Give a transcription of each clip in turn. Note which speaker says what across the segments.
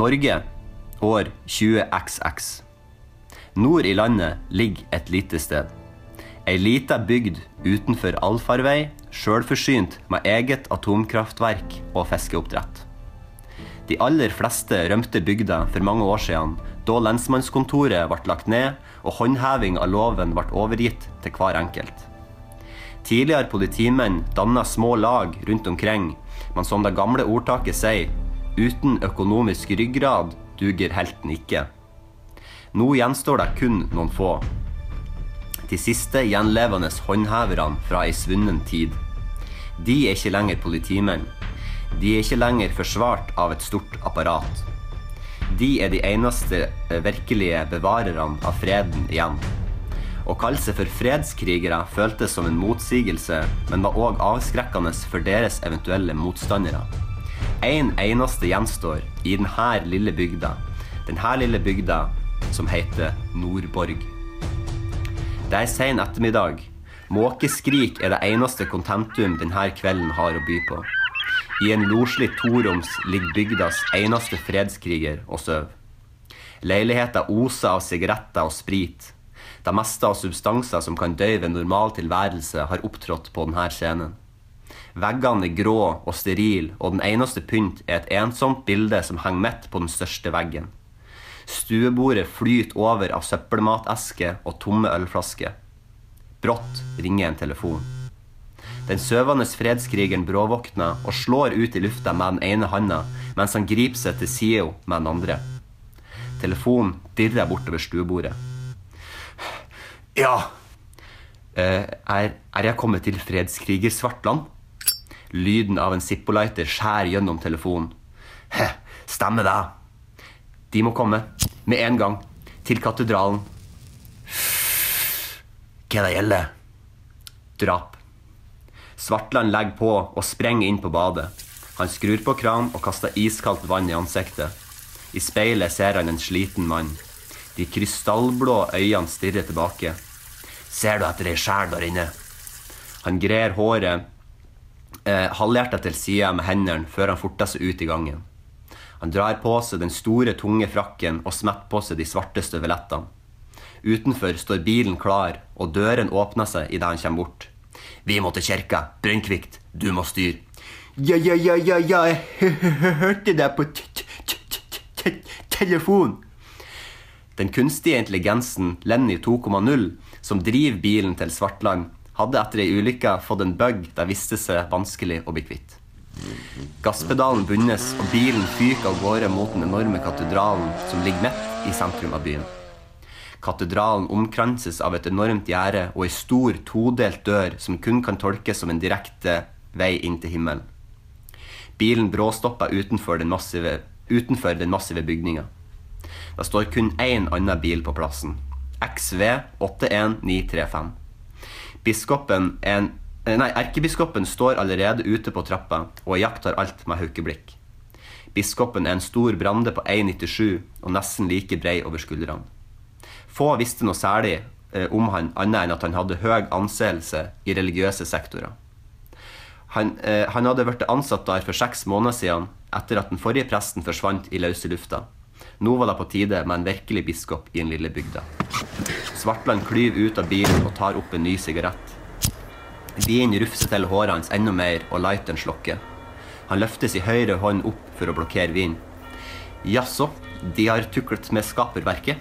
Speaker 1: Norge, år 20XX. Nord i landet ligger et lite sted. Ei lita bygd utenfor allfarvei, sjølforsynt med eget atomkraftverk og fiskeoppdrett. De aller fleste rømte bygda for mange år siden, da lensmannskontoret ble lagt ned og håndheving av loven ble overgitt til hver enkelt. Tidligere politimenn danna små lag rundt omkring, men som det gamle ordtaket sier, uten økonomisk ryggrad duger helten ikke. Nå gjenstår det kun noen få. De siste gjenlevende håndheverne fra ei svunnen tid. De er ikke lenger politimenn. De er ikke lenger forsvart av et stort apparat. De er de eneste eh, virkelige bevarerne av freden igjen. Å kalle seg for fredskrigere føltes som en motsigelse, men var òg avskrekkende for deres eventuelle motstandere. En eneste gjenstår i denne lille bygda. Denne lille bygda som heter Nordborg. Det er sen ettermiddag. Måkeskrik er det eneste kontentum denne kvelden har å by på. I en loslig toroms ligger bygdas eneste fredskriger og sover. Leiligheta oser av sigaretter og sprit. Det meste av substanser som kan døyve normal tilværelse, har opptrådt på denne scenen. Veggene er grå og sterile, og den eneste pynt er et ensomt bilde som henger midt på den største veggen. Stuebordet flyter over av søppelmatesker og tomme ølflasker. Brått ringer en telefon. Den søvende fredskrigeren bråvåkner og slår ut i lufta med den ene handa, mens han griper seg til sida med den andre. Telefonen dirrer bortover stuebordet. Ja, eh, er, er jeg kommet til fredskriger Svartland? Lyden av en Zippo-lighter skjærer gjennom telefonen. Heh, stemmer det. De må komme. Med en gang. Til katedralen. Hva det gjelder? Drap. Svartland legger på og sprenger inn på badet. Han skrur på kran og kaster iskaldt vann i ansiktet. I speilet ser han en sliten mann. De krystallblå øynene stirrer tilbake. Ser du etter ei sjel der inne? Han grer håret eh, halvhjertet til sida med hendene før han forter seg ut i gangen. Han drar på seg den store, tunge frakken og smetter på seg de svarte støvlettene. Utenfor står bilen klar, og døren åpner seg idet han kommer bort. Vi må til kirka. Brønnkvikt, du må styre. Ja, ja, ja, ja, ja, jeg hørte deg på telefon. Den kunstige intelligensen Lenny 2,0, som driver bilen til Svartland, hadde etter ei ulykke fått en bug det viste seg vanskelig å bli kvitt. Gasspedalen bundes, og bilen fyker av gårde mot den enorme katedralen som ligger midt i sentrum av byen. Katedralen omkranses av et enormt gjerde og ei stor, todelt dør som kun kan tolkes som en direkte vei inn til himmelen. Bilen bråstopper utenfor den massive, utenfor den massive bygninga. Det står kun én annen bil på plassen. XV 81935. Biskopen en, nei, Erkebiskopen står allerede ute på trappa og jakter alt med haukeblikk. Biskopen er en stor brande på 1,97 og nesten like brei over skuldrene. Få visste noe særlig eh, om han annet enn at han hadde høy anseelse i religiøse sektorer. Han, eh, han hadde blitt ansatt der for seks måneder siden, etter at den forrige presten forsvant i løse lufta. Nå var det på tide med en virkelig biskop i den lille bygda. Svartland klyver ut av bilen og tar opp en ny sigarett. Vinen rufser til håret hans enda mer, og lighteren slokker. Han løfter sin høyre hånd opp for å blokkere vinen. Jaså, de har tuklet med skaperverket?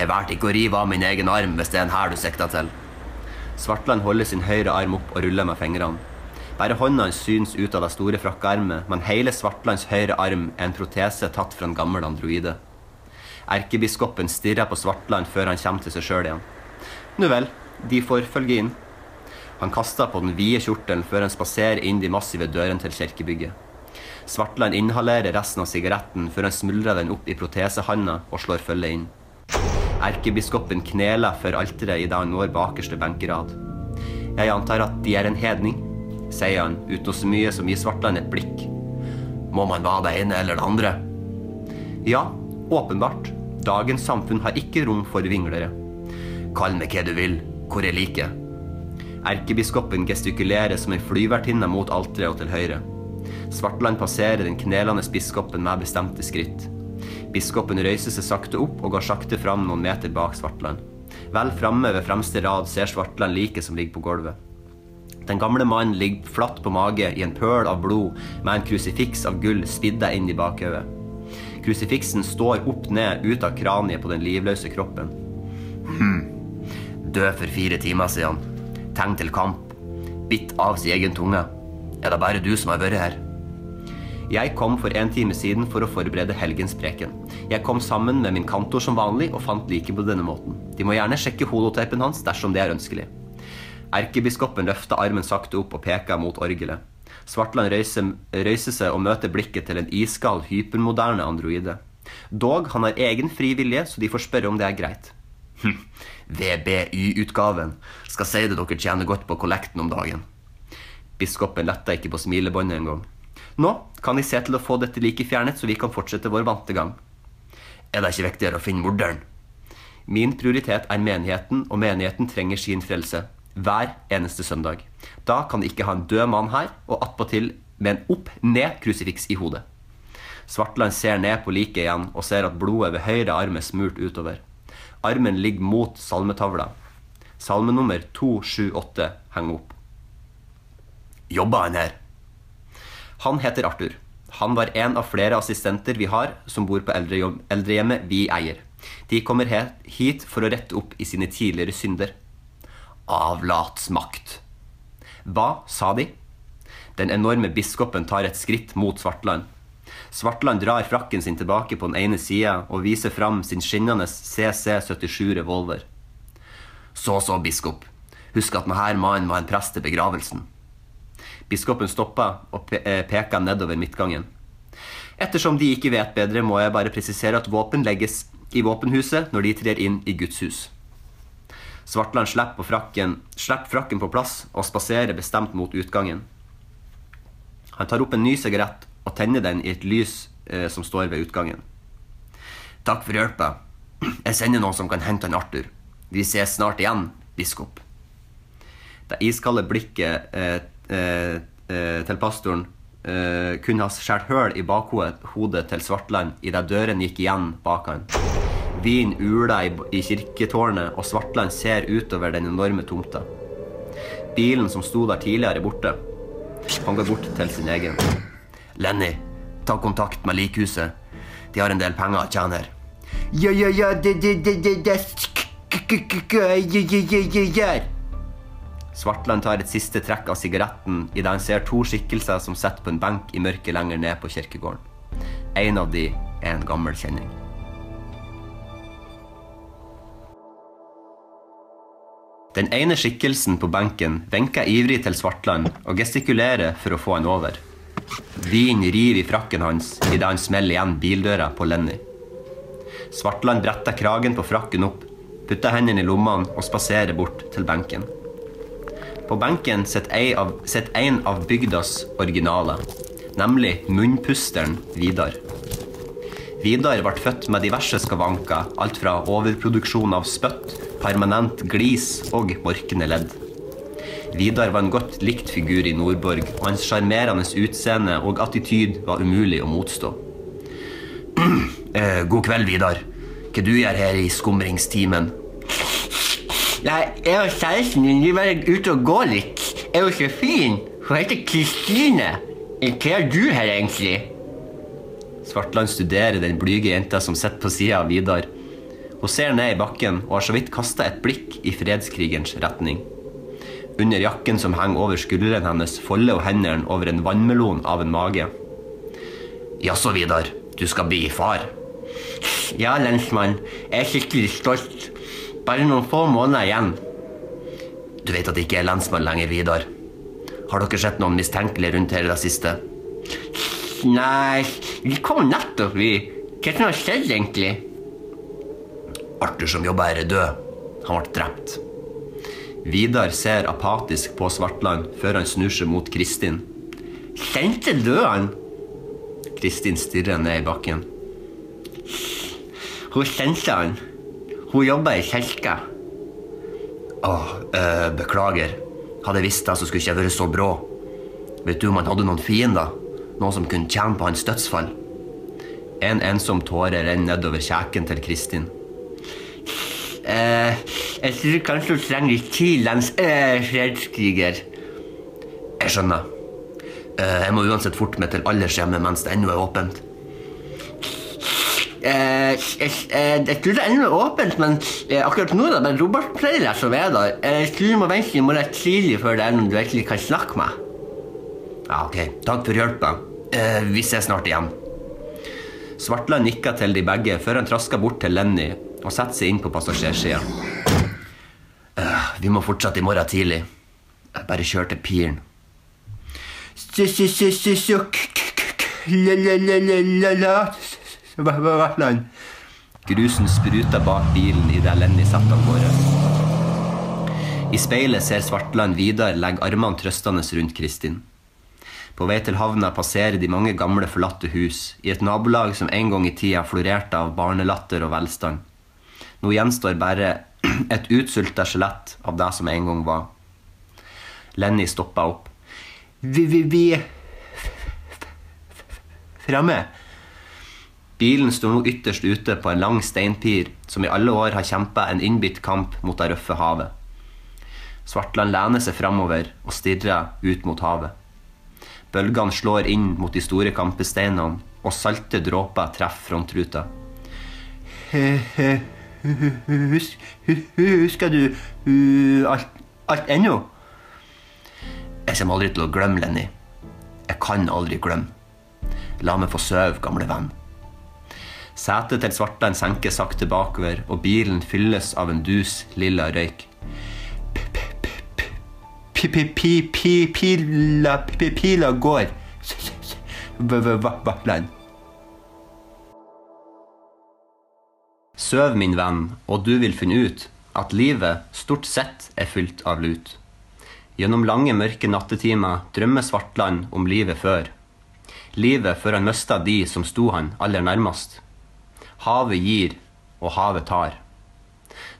Speaker 1: Jeg valgte ikke å rive av min egen arm hvis det er en her du sikter til. Svartland holder sin høyre arm opp og ruller med fingrene. Bare hånda hans syns ut av det store frakkeermet, men hele Svartlands høyre arm er en protese tatt fra en gammel androide. Erkebiskopen stirrer på Svartland før han kommer til seg sjøl igjen. Nu vel, de får følge inn. Han kaster på den vide kjortelen før han spaserer inn de massive dørene til kirkebygget. Svartland inhalerer resten av sigaretten før han smuldrer den opp i protesehanda og slår følge inn. Erkebiskopen kneler for alteret idet han når bakerste benkerad. Jeg antar at de er en hedning, sier han uten så mye som gir Svartland et blikk. Må man være det ene eller det andre? Ja, åpenbart. Dagens samfunn har ikke rom for vinglere. Kall meg hva du vil, hvor jeg liker. Erkebiskopen gestikulerer som en flyvertinne mot alteret og til høyre. Svartland passerer den knelende biskopen med bestemte skritt. Biskopen røyser seg sakte opp og går sakte fram noen meter bak Svartland. Vel framme ved fremste rad ser Svartland liket som ligger på gulvet. Den gamle mannen ligger flatt på mage i en pøl av blod med en krusifiks av gull spidda inn i bakhodet. Krusifiksen står opp ned ut av kraniet på den livløse kroppen. Hm. Død for fire timer siden. Tegn til kamp. Bitt av sin egen tunge. Er det bare du som har vært her? Jeg kom for en time siden for å forberede helgens preken. Jeg kom sammen med min kantor som vanlig og fant liket på denne måten. De må gjerne sjekke holoteipen hans dersom det er ønskelig. Erkebiskopen løfter armen sakte opp og peker mot orgelet. Svartland røyser, røyser seg og møter blikket til en iskald, hypermoderne androide. Dog, han har egen frivillige, så de får spørre om det er greit. Hm. VBY-utgaven. Skal si det dere tjener godt på kollekten om dagen. Biskopen letta ikke på smilebåndet engang. Nå kan de se til å få dette like fjernet, så vi kan fortsette vår vante gang. Er det ikke viktigere å finne morderen? Min prioritet er menigheten, og menigheten trenger sin frelse. Hver eneste søndag. Da kan de ikke ha en død mann her, og attpåtil med en opp-ned-krusifiks i hodet. Svartland ser ned på liket igjen og ser at blodet ved høyre arm er smurt utover. Armen ligger mot salmetavla. Salmenummer 278 henger opp. Jobba han her? Han heter Arthur. Han var en av flere assistenter vi har som bor på eldrehjemmet vi eier. De kommer hit for å rette opp i sine tidligere synder. Avlatsmakt. Hva sa de? Den enorme biskopen tar et skritt mot Svartland. Svartland drar frakken sin tilbake på den ene sida og viser fram sin skinnende CC77 revolver. Så så, biskop. Husk at denne mannen var en prest til begravelsen. Biskopen stoppa og eh, peker nedover midtgangen. Ettersom de ikke vet bedre, må jeg bare presisere at våpen legges i våpenhuset når de trer inn i Guds hus. Svartland slipper frakken, slipper frakken på plass og spaserer bestemt mot utgangen. Han tar opp en ny sigarett og tenner den i et lys eh, som står ved utgangen. Takk for hjelpa. Jeg sender noen som kan hente han Arthur. Vi ses snart igjen, biskop. Det iskalde blikket eh, eh, eh til pastoren eh, kunne ha skåret høl i bakhodet til Svartland idet døren gikk igjen bak han. Vin uler i kirketårnet, og Svartland ser utover den enorme tomta. Bilen som sto der tidligere, er borte. Han går bort til sin egen. Lenny, ta kontakt med likhuset. De har en del penger å tjene her. Ja, ja, ja, det, det, det, det, det, Svartland tar et siste trekk av sigaretten idet han ser to skikkelser som sitter på en benk i mørket lenger ned på kirkegården. En av de er en gammel kjenning. Den ene skikkelsen på benken venker ivrig til Svartland og gestikulerer for å få han over. Vin river i frakken hans idet han smeller igjen bildøra på Lenny. Svartland bretter kragen på frakken opp, putter hendene i lommene og spaserer bort til benken. På benken sitter en av bygdas originaler, nemlig munnpusteren Vidar. Vidar ble født med diverse skavanker, alt fra overproduksjon av spytt permanent glis og morkende ledd. Vidar var en godt likt figur i Nordborg, og hans sjarmerende utseende og attityd var umulig å motstå. Eh, god kveld, Vidar. Hva du gjør her i skumringstimen?
Speaker 2: Nei, jeg og kjæresten min vil bare ute og gå litt. Er jo så fin? Hun heter Kristine. Hva gjør du her, egentlig?
Speaker 1: Svartland studerer den blyge jenta som sitter på sida av Vidar. Hun ser ned i bakken og har så vidt kasta et blikk i fredskrigerens retning. Under jakken som henger over skulderen hennes, folder hun hendene over en vannmelon av en mage. Jaså, Vidar. Du skal bli far?
Speaker 2: Ja, lensmann. Jeg er skikkelig stolt. Bare noen få måneder igjen.
Speaker 1: Du vet at det ikke er lensmann lenger, Vidar. Har dere sett noen mistenkelige rundt her i det siste?
Speaker 2: Nei, vi kom nettopp, vi. Hva som har skjedd, egentlig?
Speaker 1: Arthur som jobber her, er død. Han ble drept. Vidar ser apatisk på Svartland før han snur seg mot Kristin.
Speaker 2: Kjente du han?
Speaker 1: Kristin stirrer ned i bakken.
Speaker 2: Hun kjente han. Hun jobber i kirka.
Speaker 1: Åh, øh, beklager. Hadde jeg visst det, så skulle jeg ikke vært så brå. Vet du om han hadde noen fiender?
Speaker 2: Noe som kunne tjene på hans dødsfall.
Speaker 1: En ensom tåre renner nedover kjeken til Kristin.
Speaker 2: Eh, jeg tror kanskje du trenger litt tid, lens... Eh, fredskriger.
Speaker 1: Jeg skjønner. Eh, jeg må uansett forte meg til aldershjemmet mens det ennå er åpent.
Speaker 2: Eh, jeg, eh, jeg tror det ennå er åpent, men eh, akkurat nå er det bare robotpleiere som er der. Eh, Jeg tror du må vente i morgen tidlig før det er noen du virkelig kan snakke med.
Speaker 1: Ja, ok. Takk for hjelpa. Eh, vi ses snart igjen. Svartland nikka til de begge før han traska bort til Lenny og setter seg inn på passasjersida. Eh, vi må fortsette i morgen tidlig. Jeg bare kjør til piren. Grusen spruter bak bilen idet Lenny satte av gårde. I speilet ser Svartland Vidar legge armene trøstende rundt Kristin. På vei til havna passerer de mange gamle, forlatte hus i et nabolag som en gang i tida florerte av barnelatter og velstand. Nå gjenstår bare et utsulta skjelett av det som en gang var. Lenny stoppa opp.
Speaker 2: Vi, vi, vi er fremme.
Speaker 1: Bilen står nå ytterst ute på en lang steinpir som i alle år har kjempa en innbitt kamp mot det røffe havet. Svartland lener seg framover og stirrer ut mot havet. Bølgene slår inn mot de store kampesteinene, og salte dråper treffer frontruta.
Speaker 2: Husk, husker du alt, alt ennå?
Speaker 1: Jeg kommer aldri til å glemme Lenny. Jeg kan aldri glemme. La meg få sove, gamle venn. Setet til Svartland senker sakte bakover, og bilen fylles av en dus lilla røyk.
Speaker 2: Pila, går. Vatland.
Speaker 1: Søv, min venn, og du vil finne ut at livet stort sett er fylt av lut. Gjennom lange, mørke nattetimer drømmer Svartland om livet før. Livet før han mista de som sto han aller nærmest. Havet gir, og havet tar.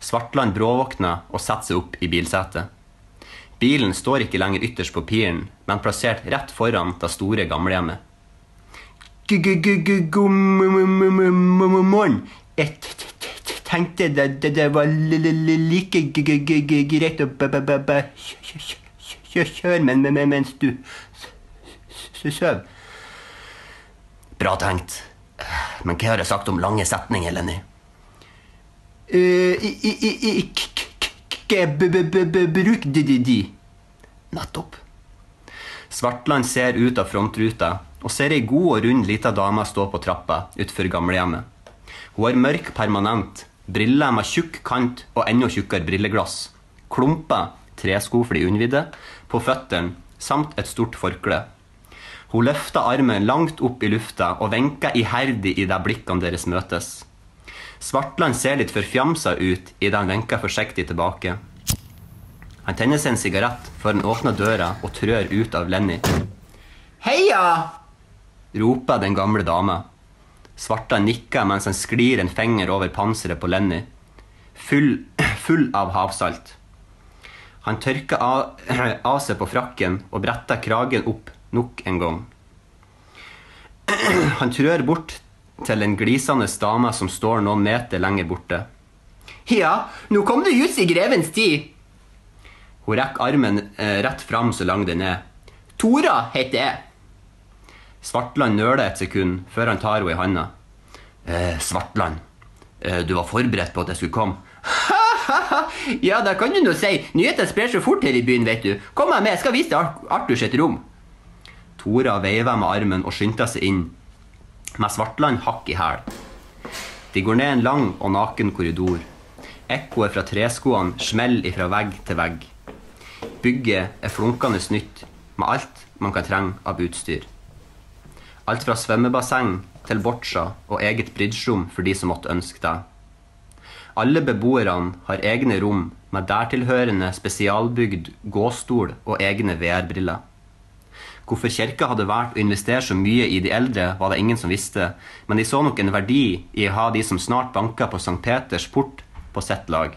Speaker 1: Svartland bråvåkner og setter seg opp i bilsetet. Bilen står ikke lenger ytterst på piren, men plassert rett foran det store gamlehjemmet.
Speaker 2: God morgen. Jeg tenkte det, var like greit å kjøre men, men, mens du søv.
Speaker 1: Bra tenkt. Men hva har jeg sagt om lange setninger, Lenny?
Speaker 2: Ikke bruk de.
Speaker 1: Nettopp. Svartland ser ut av frontruta og ser ei god og rund lita dame stå på trappa utenfor gamlehjemmet. Hun har mørk permanent, briller med tjukk kant og enda tjukkere brilleglass, klumper, tresko for de unnvidde, på føttene samt et stort forkle. Hun løfter armen langt opp i lufta og vinker iherdig idet blikkene deres møtes. Svartland ser litt forfjamsa ut idet han vinker forsiktig tilbake. Han tenner seg en sigarett før han åpner døra og trør ut av Lenny.
Speaker 2: Heia!
Speaker 1: roper den gamle dama. Svartland nikker mens han sklir en finger over panseret på Lenny. Full, full av havsalt. Han tørker av, av seg på frakken og bretter kragen opp nok en gang. Han trør bort til en glisende dame som står noen meter lenger borte.
Speaker 2: Ja, nå kom du just i grevens tid.
Speaker 1: Hun rekker armen eh, rett fram så lang den er.
Speaker 2: Tora heter jeg.
Speaker 1: Svartland nøler et sekund før han tar henne i handa. Eh, Svartland, eh, du var forberedt på at jeg skulle komme?
Speaker 2: ja, det kan du nå si. Nyheter sprer så fort her i byen, vet du. Kom meg med, jeg skal vise deg Arthur sitt rom.
Speaker 1: Tora veiver med armen og skynder seg inn, med Svartland hakk i hæl. De går ned en lang og naken korridor. Ekkoet fra treskoene smeller ifra vegg til vegg. Bygget er flunkende nytt, med alt man kan trenge av utstyr. Alt fra svømmebasseng til boccia og eget bridgerom for de som måtte ønske det. Alle beboerne har egne rom med dertilhørende spesialbygd gåstol og egne VR-briller. Hvorfor kirka hadde valgt å investere så mye i de eldre, var det ingen som visste, men de så nok en verdi i å ha de som snart banka på St. Peters port, på sitt lag.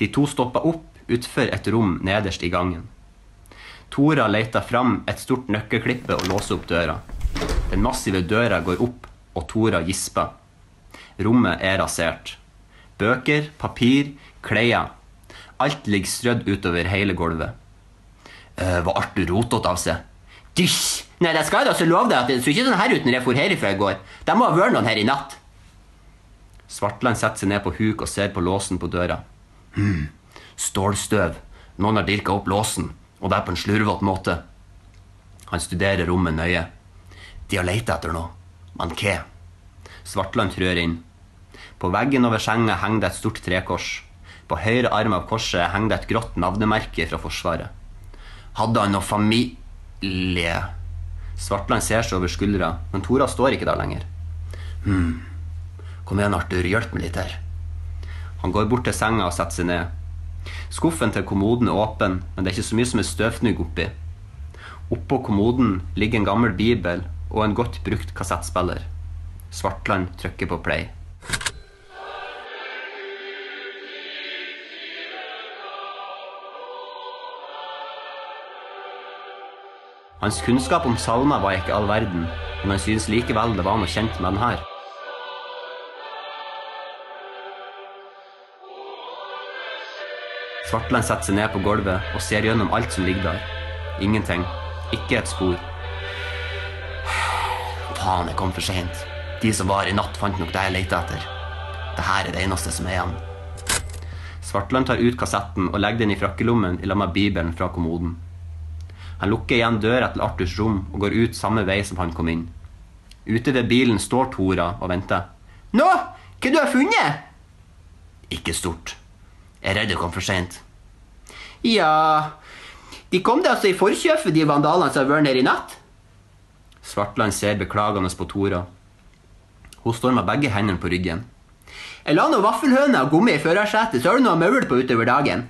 Speaker 1: De to stoppa opp utfor et rom nederst i gangen. Tora leita fram et stort nøkkelklippe og låser opp døra. Den massive døra går opp, og Tora gisper. Rommet er rasert. Bøker, papir, klær. Alt ligger strødd utover hele gulvet. Eh, var Arthur rotete av seg? Dysj! Nei, det skal da så love deg at det så ikke sånn her ut når jeg for herifra i går. Det må ha vært noen her i natt. Svartland setter seg ned på huk og ser på låsen på døra. Hm, stålstøv. Noen har dirka opp låsen, og det er på en slurvete måte. Han studerer rommet nøye. De har leita etter noe. Men hva? Svartland trør inn. På veggen over senga henger det et stort trekors. På høyre arm av korset henger det et grått navnemerke fra Forsvaret. Hadde han noe familie? Svartland ser seg over skuldra, men Tora står ikke der lenger. Hm. Kom igjen, Arthur, hjelp meg litt her. Han går bort til senga og setter seg ned. Skuffen til kommoden er åpen, men det er ikke så mye som er støvfnugg oppi. Oppå kommoden ligger en gammel bibel og en godt brukt kassettspiller. Svartland trykker på play. Hans kunnskap om salmer var ikke all verden, men han synes likevel det var noe kjent med den her. Svartland setter seg ned på gulvet og ser gjennom alt som ligger der. Ingenting. Ikke et spor. Faen, jeg kom for seint. De som var i natt, fant nok det jeg leita etter. Det her er det eneste som er igjen. Svartland tar ut kassetten og legger den i frakkelommen i lag med Bibelen fra kommoden. Han lukker igjen døra til Arthurs rom og går ut samme vei som han kom inn. Ute ved bilen står Tora og venter. Nå, hva du har funnet? Ikke stort. Jeg er redd det kom for seint. Ja De kom deg altså i forkjøpet, de vandalene som har vært her i natt? Svartland ser beklagende på Tora. Hun står med begge hendene på ryggen. Jeg la noen vaffelhøner og gommi i førersetet, så har du noe maul på utover dagen.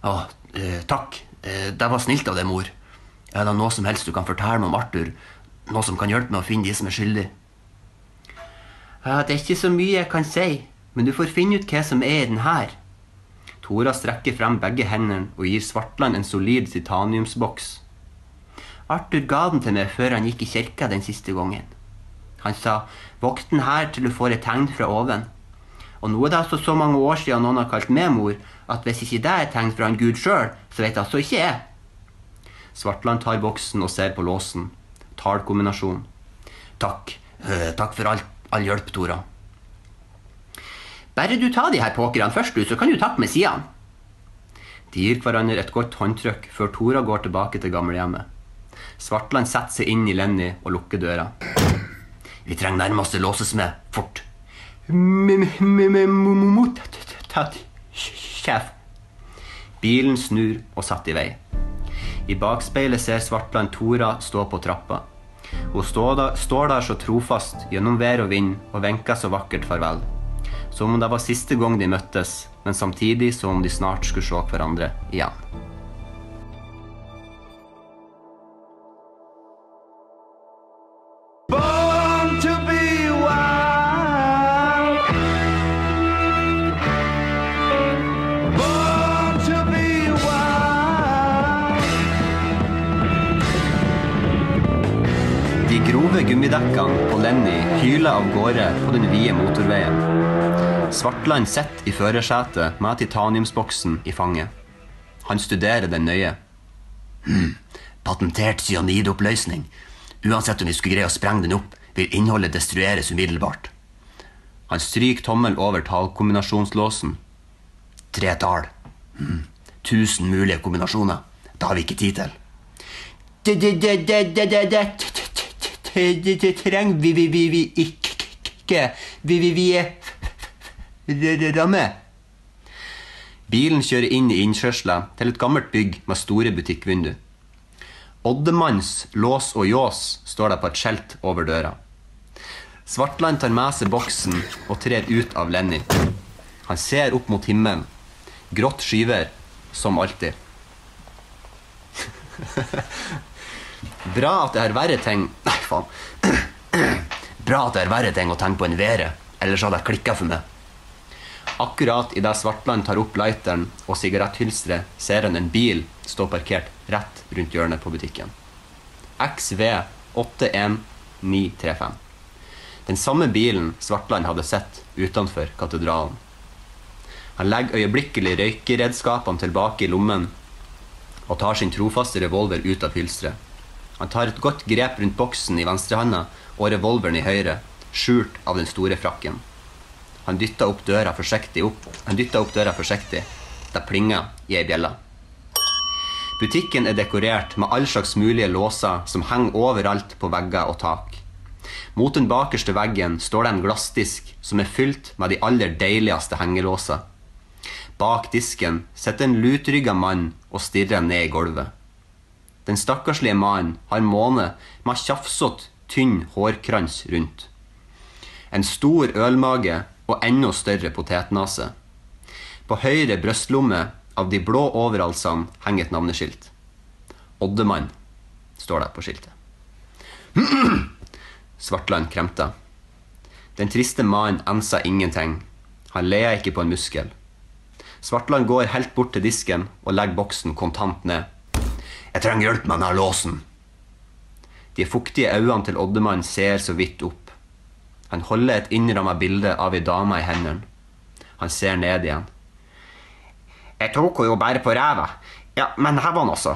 Speaker 1: Å, eh, takk. Eh, det var snilt av deg, mor. Er det noe som helst du kan fortelle meg om Arthur? Noe som kan hjelpe meg å finne de som er skyldige? Ja, det er ikke så mye jeg kan si, men du får finne ut hva som er i den her. Tora strekker frem begge hendene og gir Svartland en solid titaniumsboks. Arthur ga den til meg før han gikk i kirka den siste gangen. Han sa 'vokt den her til du får et tegn fra oven'. Og nå er det altså så mange år siden noen har kalt meg mor, at hvis ikke det er tegn fra en gud sjøl, så vet altså ikke jeg. Svartland tar boksen og ser på låsen. Tallkombinasjon. Takk. Eh, takk for all, all hjelp, Tora. Bare du tar de her pokerne først, du, så kan du takke med sidene. De gir hverandre et godt håndtrykk før Tora går tilbake til gamlehjemmet. Svartland setter seg inn i Lenny og lukker døra. Vi trenger nærmeste låsesmed. Fort. Sjef. Bilen snur og satt i vei. I bakspeilet ser Svartland Tora stå på trappa. Hun står der, så trofast gjennom vær og vind og vinker så vakkert farvel. Som om det var siste gang de møttes, men samtidig som om de snart skulle se hverandre igjen. De gummidekkene på Lenny hyler av gårde på den vide motorveien. Svartland sitter i førersetet med titaniumsboksen i fanget. Han studerer den nøye. Hmm. patentert cyanidoppløsning. Uansett om vi skulle greie å sprenge den opp, vil innholdet destrueres umiddelbart. Han stryker tommel over tallkombinasjonslåsen. Tre tall. Hmm. tusen mulige kombinasjoner. Det har vi ikke tid til. Trenger vi, vi, vi, vi ikke. Vi, vi, vi er ramme. Bilen kjører inn i innkjørsla til et gammelt bygg med store butikkvindu. Oddemanns lås og ljås står der på et skjelt over døra. Svartland tar med seg boksen og trer ut av Lenny. Han ser opp mot himmelen. Grått skyver, som alltid. Bra at det er verre ting Nei, faen. Bra at det er verre ting å tenke på enn været, ellers hadde jeg klikka for meg. Akkurat idet Svartland tar opp lighteren og sigaretthylsteret, ser han en bil stå parkert rett rundt hjørnet på butikken. XV81935. Den samme bilen Svartland hadde sett utenfor katedralen. Han legger øyeblikkelig røykeredskapene tilbake i lommen og tar sin trofaste revolver ut av hylsteret. Han tar et godt grep rundt boksen i venstrehanda og revolveren i høyre, skjult av den store frakken. Han dytta opp døra forsiktig opp. Han opp døra forsiktig. Det plinga i ei bjelle. Butikken er dekorert med all slags mulige låser som henger overalt på vegger og tak. Mot den bakerste veggen står det en glassdisk som er fylt med de aller deiligste hengelåser. Bak disken sitter en lutrygga mann og stirrer ned i gulvet. Den stakkarslige mannen har måne med tjafsete, tynn hårkrans rundt. En stor ølmage og enda større potetnase. På høyre brystlomme av de blå overalsene henger et navneskilt. Oddemann står det på skiltet. Svartland kremta. Den triste mannen ansa ingenting. Han lea ikke på en muskel. Svartland går helt bort til disken og legger boksen kontant ned. Jeg trenger hjelp med denne låsen. De fuktige øynene til Oddemann ser så vidt opp. Han holder et innramma bilde av ei dame i hendene. Han ser ned igjen. Jeg tok henne jo bare på ræva. Ja, men her var han også.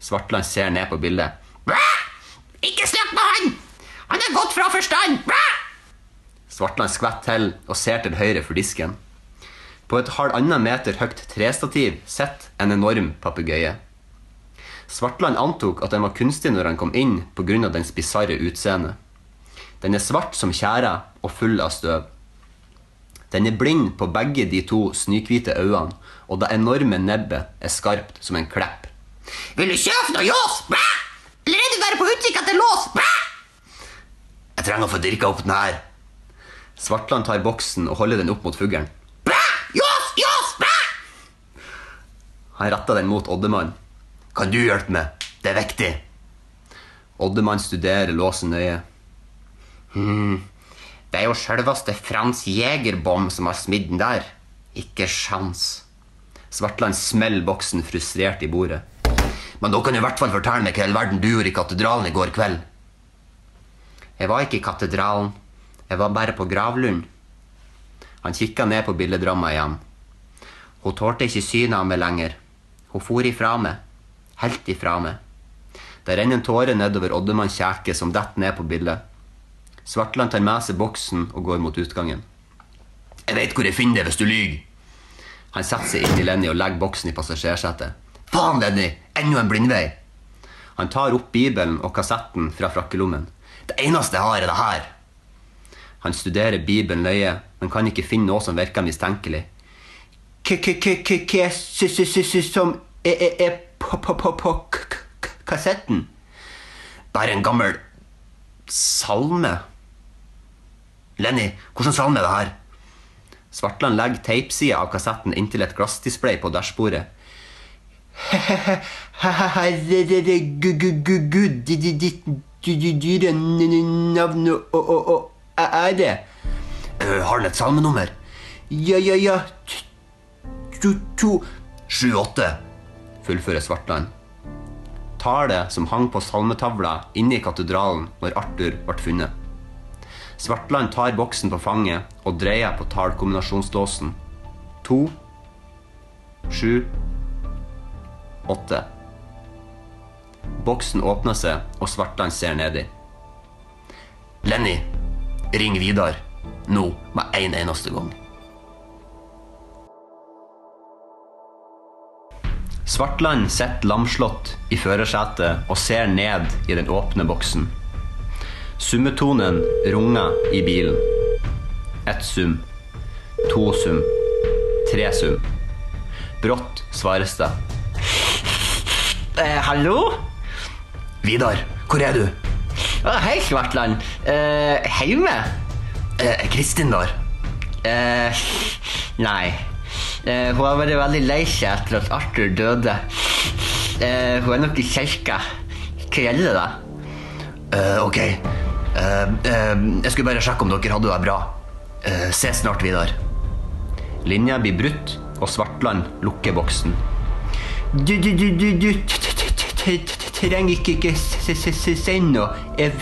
Speaker 1: Svartland ser ned på bildet.
Speaker 2: Bæ! Ikke snakk med han! Han er gått fra forstand! Bæ!
Speaker 1: Svartland skvetter til og ser til høyre for disken. På et halvannen meter høyt trestativ sitter en enorm papegøye. Svartland antok at den var kunstig når han kom inn pga. dens bisarre utseende. Den er svart som tjære og full av støv. Den er blind på begge de to snøhvite øynene, og det enorme nebbet er skarpt som en klepp.
Speaker 2: Vil du kjøpe noe ljås? Bæ! Eller er du bare på utkikk etter lås? Bæ!
Speaker 1: Jeg trenger å få dirka opp den her. Svartland tar boksen og holder den opp mot fuglen.
Speaker 2: Bæ! Ljås! Ljås! Bæ!
Speaker 1: Han retter den mot Oddemann. Kan du hjelpe meg? Det er viktig. Oddemann studerer låsen nøye.
Speaker 2: Hm, Det er jo sjølveste Frans Jegerbom som har smidd den der. Ikke sjans.
Speaker 1: Svartland smeller boksen frustrert i bordet.
Speaker 2: Men da kan du i hvert fall fortelle meg hva i all verden du gjorde i katedralen i går kveld.
Speaker 1: Jeg var ikke i katedralen. Jeg var bare på gravlund. Han kikka ned på billedramma igjen. Hun tålte ikke synet av meg lenger. Hun for ifra meg. Helt ifra meg. Det renner en tåre nedover Oddemanns kjeke som detter ned på bildet. Svartland tar med seg boksen og går mot utgangen.
Speaker 2: Jeg veit hvor jeg finner det hvis du lyver.
Speaker 1: Han setter seg inntil Lenny og legger boksen i passasjersetet.
Speaker 2: Faen, Lenny! Enda en blindvei.
Speaker 1: Han tar opp Bibelen og kassetten fra frakkelommen.
Speaker 2: Det eneste jeg har, er det her.
Speaker 1: Han studerer Bibelen nøye, men kan ikke finne noe som virker mistenkelig. Hva som er på kassetten?
Speaker 2: Bare en gammel
Speaker 1: Salme.
Speaker 2: Lenny, hvordan salme er det her?
Speaker 1: Svartland legger teipsida av kassetten inntil et glassdisplay på dashbordet. Herregud, ditt dyre navn og ære.
Speaker 2: Uh, har den et salmenummer?
Speaker 1: Ja, ja, ja. To, to.
Speaker 2: Sju-åtte.
Speaker 1: Fullfører Svartland. Tallet som hang på salmetavla inne i katedralen når Arthur ble funnet. Svartland tar boksen på fanget og dreier på tallkombinasjonsdåsen. To, sju, åtte. Boksen åpner seg, og Svartland ser nedi.
Speaker 2: Lenny, ring Vidar. Nå, med en eneste gang.
Speaker 1: Svartland sitter lamslått i førersetet og ser ned i den åpne boksen. Summetonen runger i bilen. Ett sum. To sum. Tre sum. Brått svares det.
Speaker 3: Eh, hallo?
Speaker 2: Vidar, hvor er du?
Speaker 3: Å, hei, Svartland. Eh, Hjemme?
Speaker 2: Eh, Kristin der?
Speaker 3: Eh, nei. Eh, hun har vært veldig lei seg etter at Arthur døde. Eh, hun er nok i kirka. Hva gjelder det?
Speaker 2: Eh, ok. Eh, eh, jeg skulle bare sjekke om dere hadde det bra. Eh, se snart, Vidar.
Speaker 1: Linja blir brutt, og Svartland lukker boksen. Du, du, du, du, du trenger ikke, ikke si noe. Jeg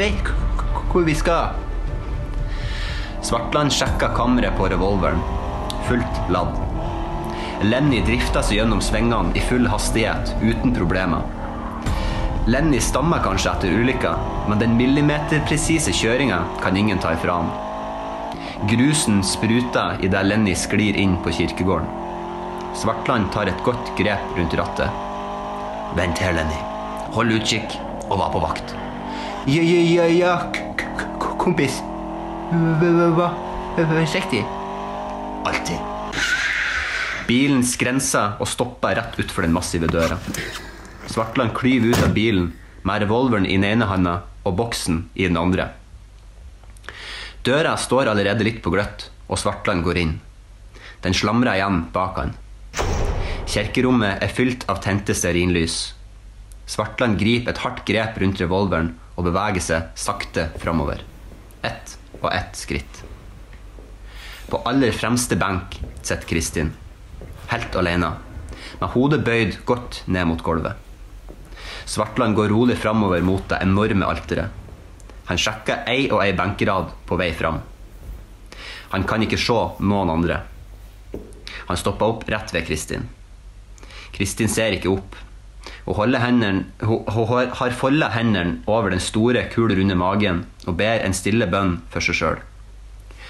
Speaker 1: vet hvor vi skal. Svartland sjekker kammeret på revolveren. Fullt ladd. Lenny drifta seg gjennom svingene i full hastighet, uten problemer. Lenny stammer kanskje etter ulykka, men den millimeterpresise kjøringa kan ingen ta ifra han. Grusen spruter idet Lenny sklir inn på kirkegården. Svartland tar et godt grep rundt rattet. Vent her, Lenny. Hold utkikk og vær på vakt. Ja, ja, ja, ja, kompis. Hva? Forsiktig. Alltid. Bilen skrenser og stopper rett utfor den massive døra. Svartland klyver ut av bilen med revolveren i den ene handa og boksen i den andre. Døra står allerede litt på gløtt, og Svartland går inn. Den slamrer igjen bak han. Kirkerommet er fylt av tente stearinlys. Svartland griper et hardt grep rundt revolveren og beveger seg sakte framover. Ett og ett skritt. På aller fremste benk sitter Kristin. Helt alene, med hodet bøyd godt ned mot gulvet. Svartland går rolig framover mot det enorme alteret. Han sjekker ei og ei benkerad på vei fram. Han kan ikke se noen andre. Han stopper opp rett ved Kristin. Kristin ser ikke opp. Hun, hendene, hun, hun har- folda hendene over den store, kul, runde magen og ber en stille bønn for seg sjøl.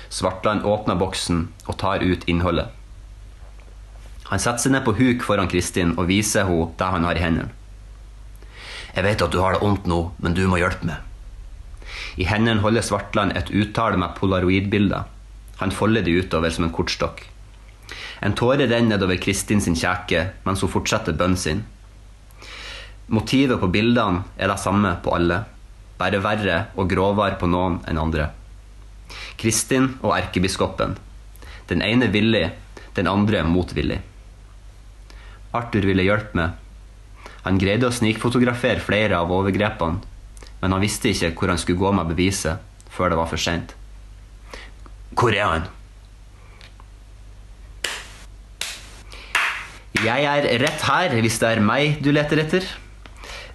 Speaker 1: Svartland åpner boksen og tar ut innholdet. Han setter seg ned på huk foran Kristin og viser henne det han har i hendene. Jeg vet at du har det vondt nå, men du må hjelpe meg. I hendene holder Svartland et uttale med polaroidbilder. Han folder de utover som en kortstokk. En tåre renner nedover Kristin sin kjeke mens hun fortsetter bønnen sin. Motivet på bildene er det samme på alle, bare verre og grovere på noen enn andre. Kristin og erkebiskopen. Den ene villig, den andre motvillig. Arthur ville hjelpe meg. Han greide å snikfotografere flere av overgrepene, men han visste ikke hvor han skulle gå med beviset før det var for seint. Hvor er han? Jeg er rett her, hvis det er meg du leter etter.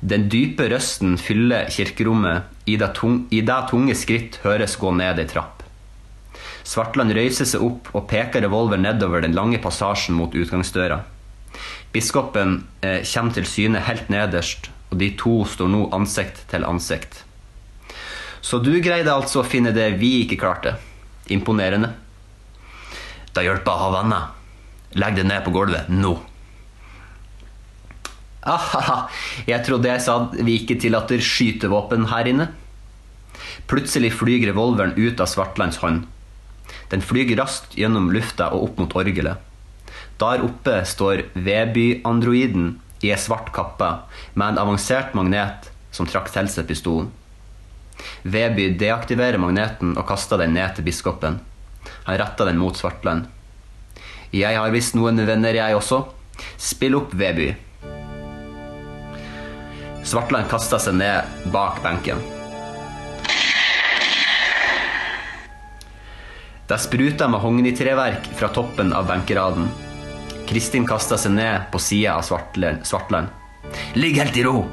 Speaker 1: Den dype røsten fyller kirkerommet. I det, tunge skritt høres gå ned ei trapp. Svartland røyser seg opp og peker revolver nedover den lange passasjen mot utgangsdøra. Biskopen eh, kommer til syne helt nederst, og de to står nå ansikt til ansikt. Så du greide altså å finne det vi ikke klarte. Imponerende. Da hjelper å ha. Legg det ned på gulvet nå. Ahaha, jeg trodde jeg sa vi ikke tillater skytevåpen her inne. Plutselig flyr revolveren ut av Svartlands hånd. Den flyr raskt gjennom lufta og opp mot orgelet. Der oppe står Veby-androiden i ei svart kappe med en avansert magnet som trakk til seg pistolen. Veby deaktiverer magneten og kaster den ned til biskopen. Han retter den mot Svartland. Jeg har visst noen venner, jeg også. Spill opp, Veby. Svartland kasta seg ned bak benken. Det spruta mahognitreverk fra toppen av benkeraden. Kristin kasta seg ned på sida av. Svartland. Ligg helt i ro!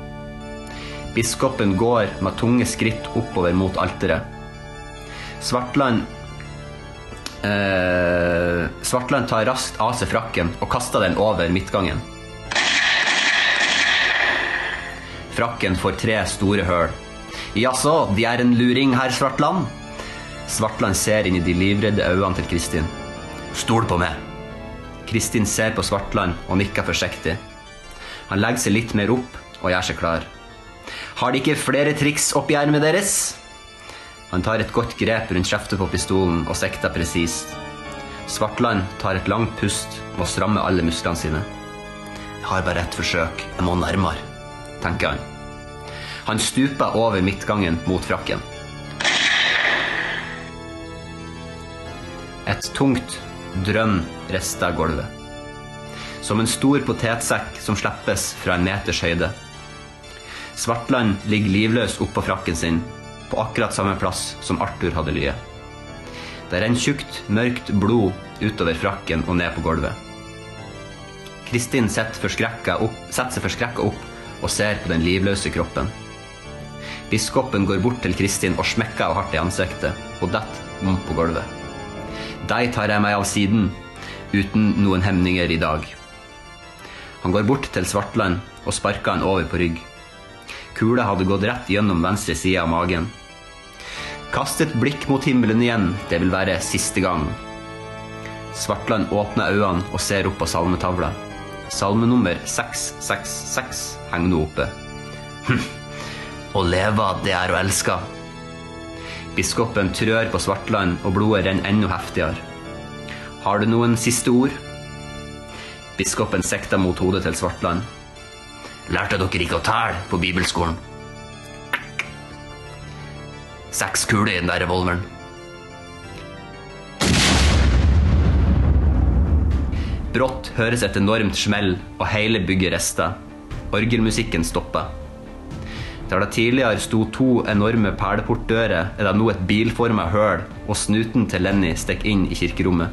Speaker 1: Biskopen går med tunge skritt oppover mot alteret. Svartland eh, Svartland tar raskt av seg frakken og kaster den over midtgangen. Frakken får tre store høl. Jaså, de er en luring, herr Svartland? Svartland ser inn i de livredde øynene til Kristin. Stol på meg. Kristin ser på Svartland og nikker forsiktig. Han legger seg litt mer opp og gjør seg klar. Har de ikke flere triks oppi ermet deres? Han tar et godt grep rundt kjeftet på pistolen og sikter presist. Svartland tar et langt pust og strammer alle musklene sine. Jeg har bare ett forsøk, jeg må nærmere, tenker han. Han stuper over midtgangen mot frakken. Et tungt drønn rister gulvet. Som en stor potetsekk som slippes fra en meters høyde. Svartland ligger livløs oppå frakken sin, på akkurat samme plass som Arthur hadde lyet. Det renner tjukt, mørkt blod utover frakken og ned på gulvet. Kristin setter, setter seg forskrekka opp og ser på den livløse kroppen. Biskopen går bort til Kristin og smekker henne hardt i ansiktet. Hun detter om på gulvet. De tar jeg meg av siden, uten noen hemninger i dag. Han går bort til Svartland og sparker han over på rygg. Kula hadde gått rett gjennom venstre side av magen. Kast et blikk mot himmelen igjen, det vil være siste gang. Svartland åpner øynene og ser opp på salmetavla. Salmenummer 666 henger nå oppe. Hm. Å leve, det er å elske. Biskopen trør på Svartland, og blodet renner enda heftigere. Har du noen siste ord? Biskopen sikta mot hodet til Svartland. Lærte dere ikke å telle på bibelskolen? Seks kuler i den der revolveren. Brått høres et enormt smell, og hele bygget rister. Orgelmusikken stopper. Der det tidligere sto to enorme perleportdører, er det nå et bilforma høl, og snuten til Lenny stikker inn i kirkerommet.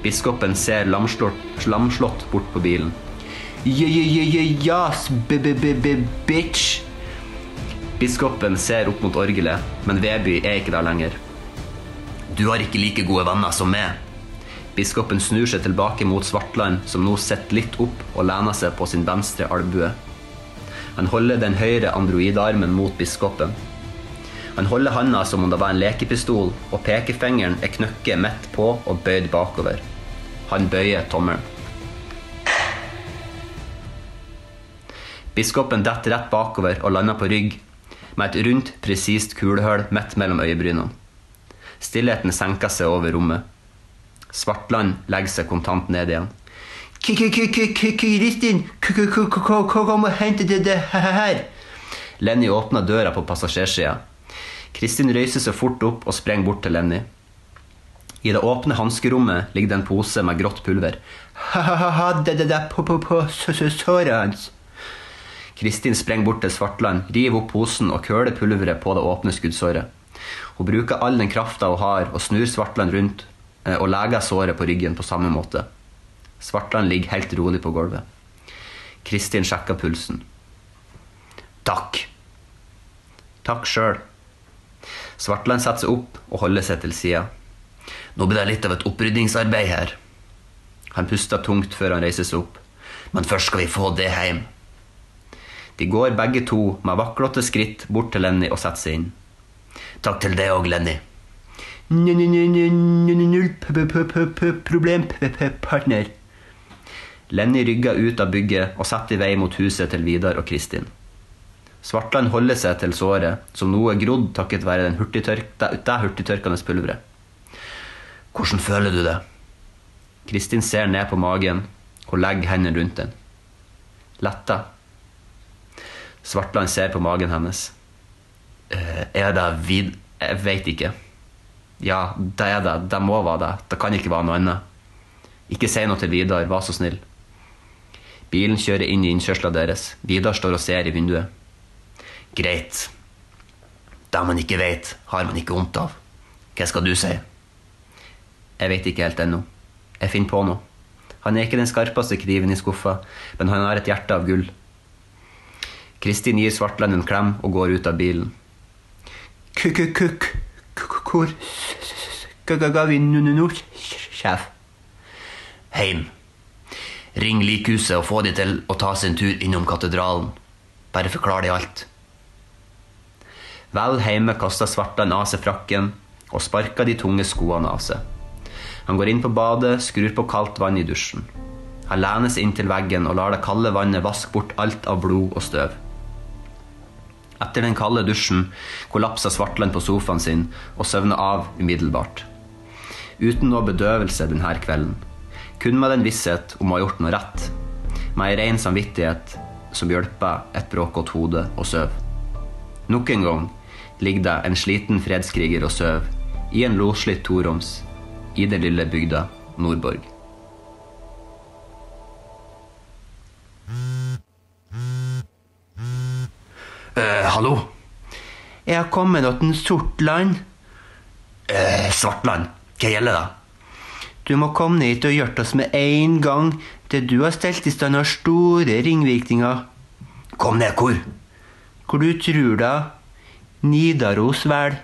Speaker 1: Biskopen ser lamslått, bort på bilen.
Speaker 2: Yes, bitch.
Speaker 1: Biskopen ser opp mot orgelet, men Veby er ikke der lenger. Du har ikke like gode venner som meg. Biskopen snur seg tilbake mot Svartland, som nå sitter litt opp og lener seg på sin venstre albue. Han holder den høyre androidarmen mot biskopen. Han holder handa som om det var en lekepistol, og pekefingeren er knøkket midt på og bøyd bakover. Han bøyer tommelen. Biskopen detter rett bakover og lander på rygg, med et rundt, presist kulehull midt mellom øyebrynene. Stillheten senker seg over rommet. Svartland legger seg kontant ned igjen.
Speaker 2: Kristin, kom og hente det her.
Speaker 1: Lenny åpna døra på passasjersida. Kristin røyser seg fort opp og sprenger bort til Lenny. I det åpne hanskerommet ligger det en pose med grått pulver.
Speaker 2: Ha-ha-ha, det der på såret hans.
Speaker 1: Kristin sprenger bort til Svartland, river opp posen og køler pulveret på det åpne skuddsåret. Hun bruker all den krafta hun har, og snur Svartland rundt eh, og leger såret på ryggen på samme måte. Svartland ligger helt rolig på gulvet. Kristin sjekker pulsen. Takk. Takk sjøl. Svartland setter seg opp og holder seg til sida. Nå blir det litt av et opprydningsarbeid her. Han puster tungt før han reiser seg opp. Men først skal vi få det hjem. De går begge to med vaklete skritt bort til Lenny og setter seg inn. Takk til deg òg, Lenny.
Speaker 2: Null problem, partner.
Speaker 1: Lenny rygger ut av bygget og setter i vei mot huset til Vidar og Kristin. Svartland holder seg til såret, som nå er grodd takket være den hurtigtørk, det, det hurtigtørkende pulveret. Hvordan føler du det? Kristin ser ned på magen og legger hendene rundt den. Letta. Svartland ser på magen hennes. «Eh, Er det vid... Jeg veit ikke. Ja, det er det. Det må være det. Det kan ikke være noe annet. Ikke si noe til Vidar, vær så snill. Bilen kjører inn i innkjørsla deres. Vidar står og ser i vinduet. Greit. Det man ikke vet, har man ikke vondt av. Hva skal du si? Jeg vet ikke helt ennå. Jeg finner på noe. Han er ikke den skarpeste kniven i skuffa, men han har et hjerte av gull. Kristin gir Svartland en klem og går ut av bilen.
Speaker 2: Kuk-kuk-kuk. Hvor ga vi nå, sjef?
Speaker 1: Heim. Ring likhuset og få de til å ta sin tur innom katedralen. Bare forklar de alt. Vel hjemme kaster Svartland av seg frakken og sparker de tunge skoene av seg. Han går inn på badet, skrur på kaldt vann i dusjen. Han lener seg inntil veggen og lar det kalde vannet vaske bort alt av blod og støv. Etter den kalde dusjen kollapser Svartland på sofaen sin og søvner av umiddelbart. Uten noe bedøvelse denne kvelden. Kun med den visshet om å ha gjort noe rett. Med ei ren samvittighet som hjelper et bråkete hode å sove. Nok en gang ligger det en sliten fredskriger og sover i en loslitt toroms i den lille bygda Nordborg. Eh, hallo?
Speaker 2: Jeg har kommet til Sortland.
Speaker 1: Eh, Svartland, hva gjelder det? Du må komme ned hit og hjelpe oss med en gang. Det du har stelt i stand har store ringvirkninger. Kom ned hvor? Hvor du tror da? Nidaros, vel?